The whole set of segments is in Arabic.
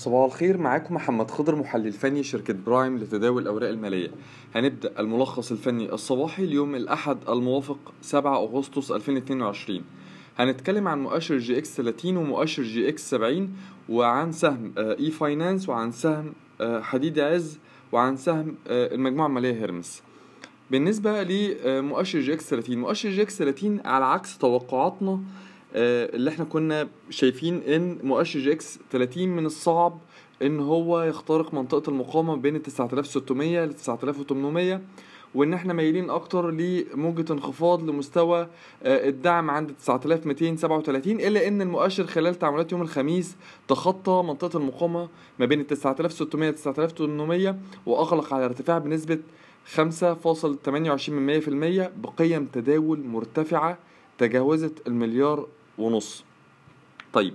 صباح الخير معاكم محمد خضر محلل فني شركة برايم لتداول الأوراق المالية. هنبدأ الملخص الفني الصباحي اليوم الأحد الموافق 7 أغسطس 2022 هنتكلم عن مؤشر EGX 30 ومؤشر EGX 70 وعن سهم e-finance وعن سهم آه، حديد عز وعن سهم آه، المجموعة المالية هيرمس بالنسبة لمؤشر EGX 30 مؤشر EGX 30 على عكس توقعاتنا آه، اللي إحنا كنا شايفين إن مؤشر EGX 30 من الصعب إن هو يخترق منطقة المقاومة بين ال 9600 ل 9800 وإن إحنا مايلين أكتر لموجة انخفاض لمستوى آه، الدعم عند 9237 إلا إن المؤشر خلال تعاملات يوم الخميس تخطى منطقة المقاومة ما بين ال 9600 و 9800 وأغلق على ارتفاع بنسبة 5.28% بقيم تداول مرتفعة تجاوزت المليار ونص. طيب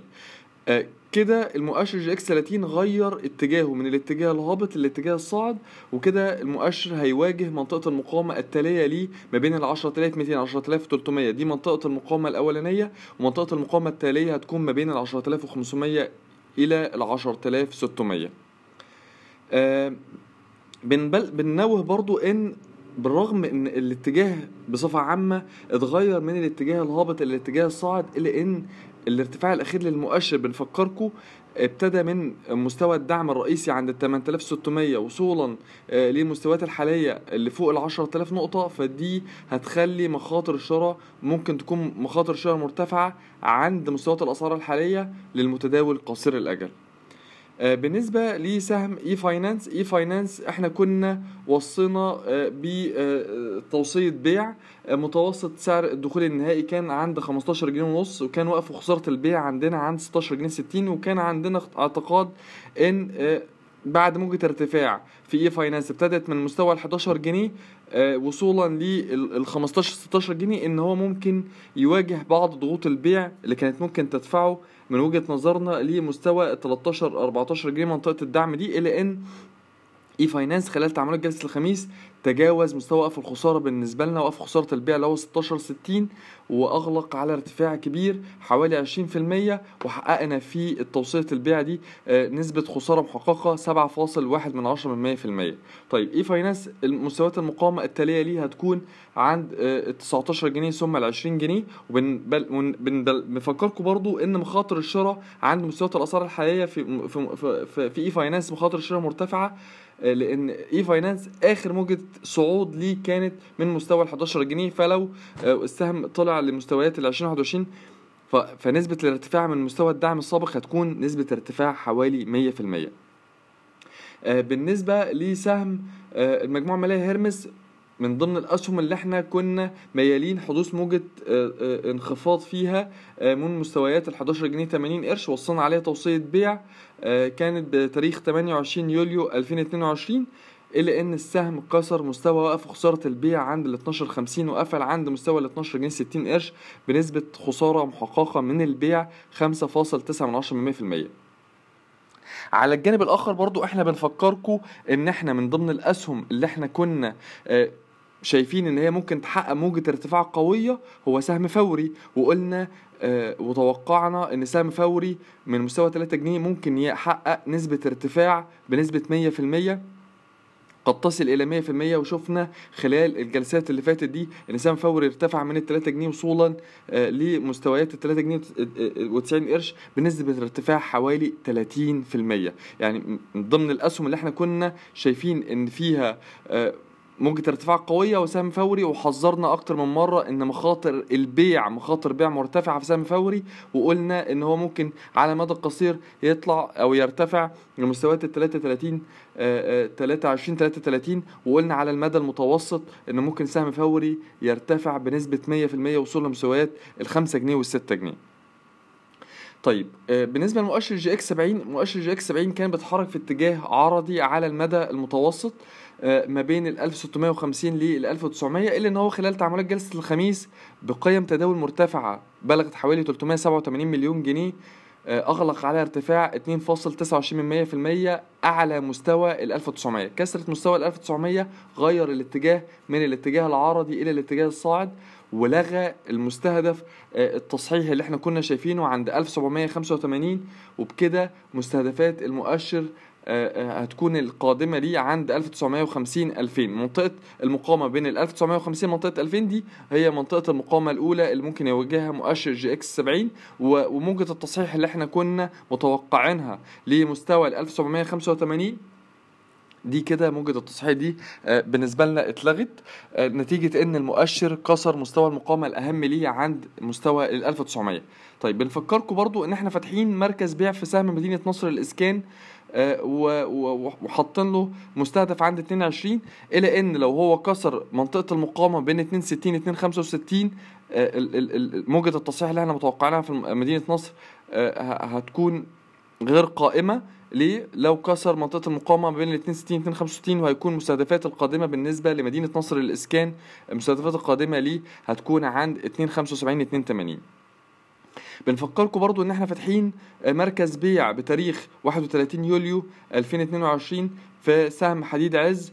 آه كده المؤشر جي إكس 30 غير اتجاهه من الاتجاه الهابط للاتجاه الصاعد وكده المؤشر هيواجه منطقة المقاومة التالية ليه ما بين ال 10200 10300 دي منطقة المقاومة الأولانية ومنطقة المقاومة التالية هتكون ما بين ال 10500 إلى ال 10600 آه بنبل بننوه برضو إن بالرغم إن الاتجاه بصفة عامة اتغير من الاتجاه الهابط إلى الاتجاه الصاعد إلا إن الارتفاع الأخير للمؤشر بنفكركم ابتدى من مستوى الدعم الرئيسي عند ال 8600 وصولا آه، للمستويات الحالية اللي فوق ال 10000 نقطة. فدي هتخلي مخاطر الشراء ممكن تكون مخاطر شراء مرتفعة عند مستويات الأسعار الحالية للمتداول قصير الأجل. آه، بالنسبة لسهم e-finance e-finance إحنا كنا وصينا آه، بتوصية بيع آه، متوسط سعر الدخول النهائي كان عند 15 جنيه ونص وكان وقف خسارة البيع عندنا عند 16 جنيه 60 وكان عندنا اعتقاد إن آه، بعد موجة ارتفاع في e-finance ابتدت من مستوى ال 11 جنيه آه، وصولا لل 15 16 جنيه إن هو ممكن يواجه بعض ضغوط البيع اللي كانت ممكن تدفعه من وجهة نظرنا لمستوى 13 14 جنيه منطقة الدعم دي الا إن e-finance خلال تعاملات جلسة الخميس تجاوز مستوى وقف الخسارة بالنسبة لنا. وقف خسارة البيع اللي هو 16 60 وأغلق على ارتفاع كبير حوالي 20% وحققنا في التوصية البيع دي آه، نسبة خسارة محققة 7.1 من 10 من 100% طيب e-finance المستويات المقاومة التالية ليه هتكون عند آه، 19 جنيه ثم ال 20 جنيه؟ وبنفكركم برضو إن مخاطر الشراء عند مستويات الأسعار الحاليه في في في, في, e-finance مخاطر الشراء مرتفعة آه، لأن اي فاينانس آخر موجة صعود ليه كانت من مستوى ال 11 جنيه فلو آه، السهم طلع لمستويات ال 2021 ف- فنسبة الارتفاع من مستوى الدعم السابق هتكون نسبة ارتفاع حوالي 100% آه، بالنسبة لسهم آه، المجموعة المالية هيرمس من ضمن الأسهم اللي إحنا كنا ميالين حدوث موجة آه، آه، انخفاض فيها آه، من مستويات ال 11 جنيه 80 قرش وصلنا عليها توصية بيع كانت بتاريخ 28 يوليو 2022 إلا إن السهم كسر مستوى وقف خسارة البيع عند ال 12.50 وقفل عند مستوى ال 12 جنيه 60 قرش بنسبة خسارة محققة من البيع 5.9% على الجانب الآخر برضو إحنا بنفكركم إن إحنا من ضمن الاسهم اللي إحنا كنا شايفين إن هي ممكن تحقق موجة ارتفاع قوية هو سهم فوري. وقلنا آه، وتوقعنا إن سهم فوري من مستوى 3 جنيه ممكن يحقق نسبة ارتفاع بنسبة 100% قد تصل إلى 100% وشفنا خلال الجلسات اللي فاتت دي إن سهم فوري ارتفع من ال 3 جنيه وصولا آه، لمستويات ال 3 جنيه و90 قرش بنسبة ارتفاع حوالي 30% يعني من ضمن الأسهم اللي إحنا كنا شايفين إن فيها آه، موجة ارتفاع قوية وسهم فوري وحذرنا أكتر من مرة إن مخاطر البيع مخاطر بيع مرتفعة في سهم فوري وقلنا إن هو ممكن على المدى القصير يطلع أو يرتفع لمستويات ال 33 آه، آه، 23 33 وقلنا على المدى المتوسط إن ممكن سهم فوري يرتفع بنسبة 100% وصولا لمستويات ال 5 جنيه وال 6 جنيه. طيب آه، بالنسبة لمؤشر EGX 70 مؤشر EGX 70 كان بيتحرك في اتجاه عرضي على المدى المتوسط ما بين ال 1650 لل 1900 إلا إن هو خلال تعاملات جلسة الخميس بقيم تداول مرتفعة بلغت حوالي 387 مليون جنيه آه، أغلق على ارتفاع 2.29% أعلى مستوى ال 1900 كسرت مستوى ال 1900 غير الاتجاه من الاتجاه العرضي إلى الاتجاه الصاعد ولغى المستهدف آه، التصحيح اللي إحنا كنا شايفينه عند 1785 وبكده مستهدفات المؤشر آه، آه، هتكون القادمة ليه عند 1950 2000 منطقة المقاومة بين ال 1950 منطقة 2000 دي هي منطقة المقاومة الأولى اللي ممكن يواجهها مؤشر EGX 70 وموجة التصحيح اللي إحنا كنا متوقعينها لمستوى ال 1785 دي كده موجة التصحيح دي آه، بالنسبة لنا اتلغت نتيجة إن المؤشر كسر مستوى المقاومة الأهم ليه عند مستوى ال 1900 طيب بنفكركم برضو إن إحنا فاتحين مركز بيع في سهم مدينة نصر الإسكان. آه، وحاطين له مستهدف عند 22 إلى إن لو هو كسر منطقة المقاومة بين 62 265 موجة التصحيح اللي إحنا متوقعينها في مدينة نصر آه، هتكون غير قائمة. ليه؟ لو كسر منطقة المقاومة بين ال 62 265 وهيكون المستهدفات القادمة بالنسبة لمدينة نصر الإسكان المستهدفات القادمة ليه؟ هتكون عند 275 280 بنفكركم برضو إن إحنا فاتحين مركز بيع بتاريخ 31 يوليو 2022 في سهم حديد عز.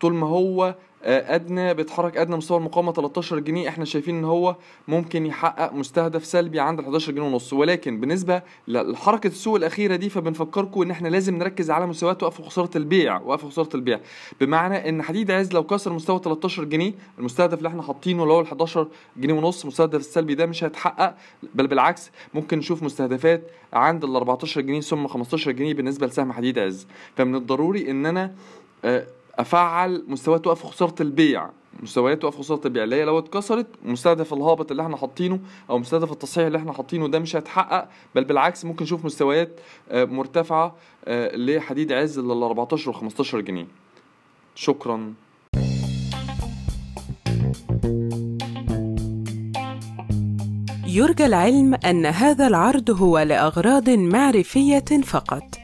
طول ما هو آه، أدنى بيتحرك أدنى مستوى المقاومة 13 جنيه. إحنا شايفين إن هو ممكن يحقق مستهدف سلبي عند 11 جنيه ونص. ولكن بالنسبة لحركة السوق الأخيرة دي فبنفكركم إن إحنا لازم نركز على مستويات وقف خسارة البيع وقف خسارة البيع. بمعنى إن حديد عز لو كسر مستوى 13 جنيه المستهدف اللي إحنا حاطينه اللي هو ال 11 جنيه ونص المستهدف السلبي ده مش هيتحقق. بل بالعكس ممكن نشوف مستهدفات عند ال 14 جنيه ثم 15 جنيه بالنسبة لسهم حديد عز. فمن الضروري إن أنا آه أفعل مستويات وقف خسارة البيع. مستويات وقف خسارة البيع اللي هي لو اتكسرت مستهدف الهابط اللي إحنا حاطينه أو مستهدف التصحيح اللي إحنا حاطينه ده مش هيتحقق بل بالعكس ممكن نشوف مستويات آه، مرتفعة آه، لحديد عز لل 14 و 15 جنيه. شكرا. يرجى العلم أن هذا العرض هو لأغراض معرفية فقط.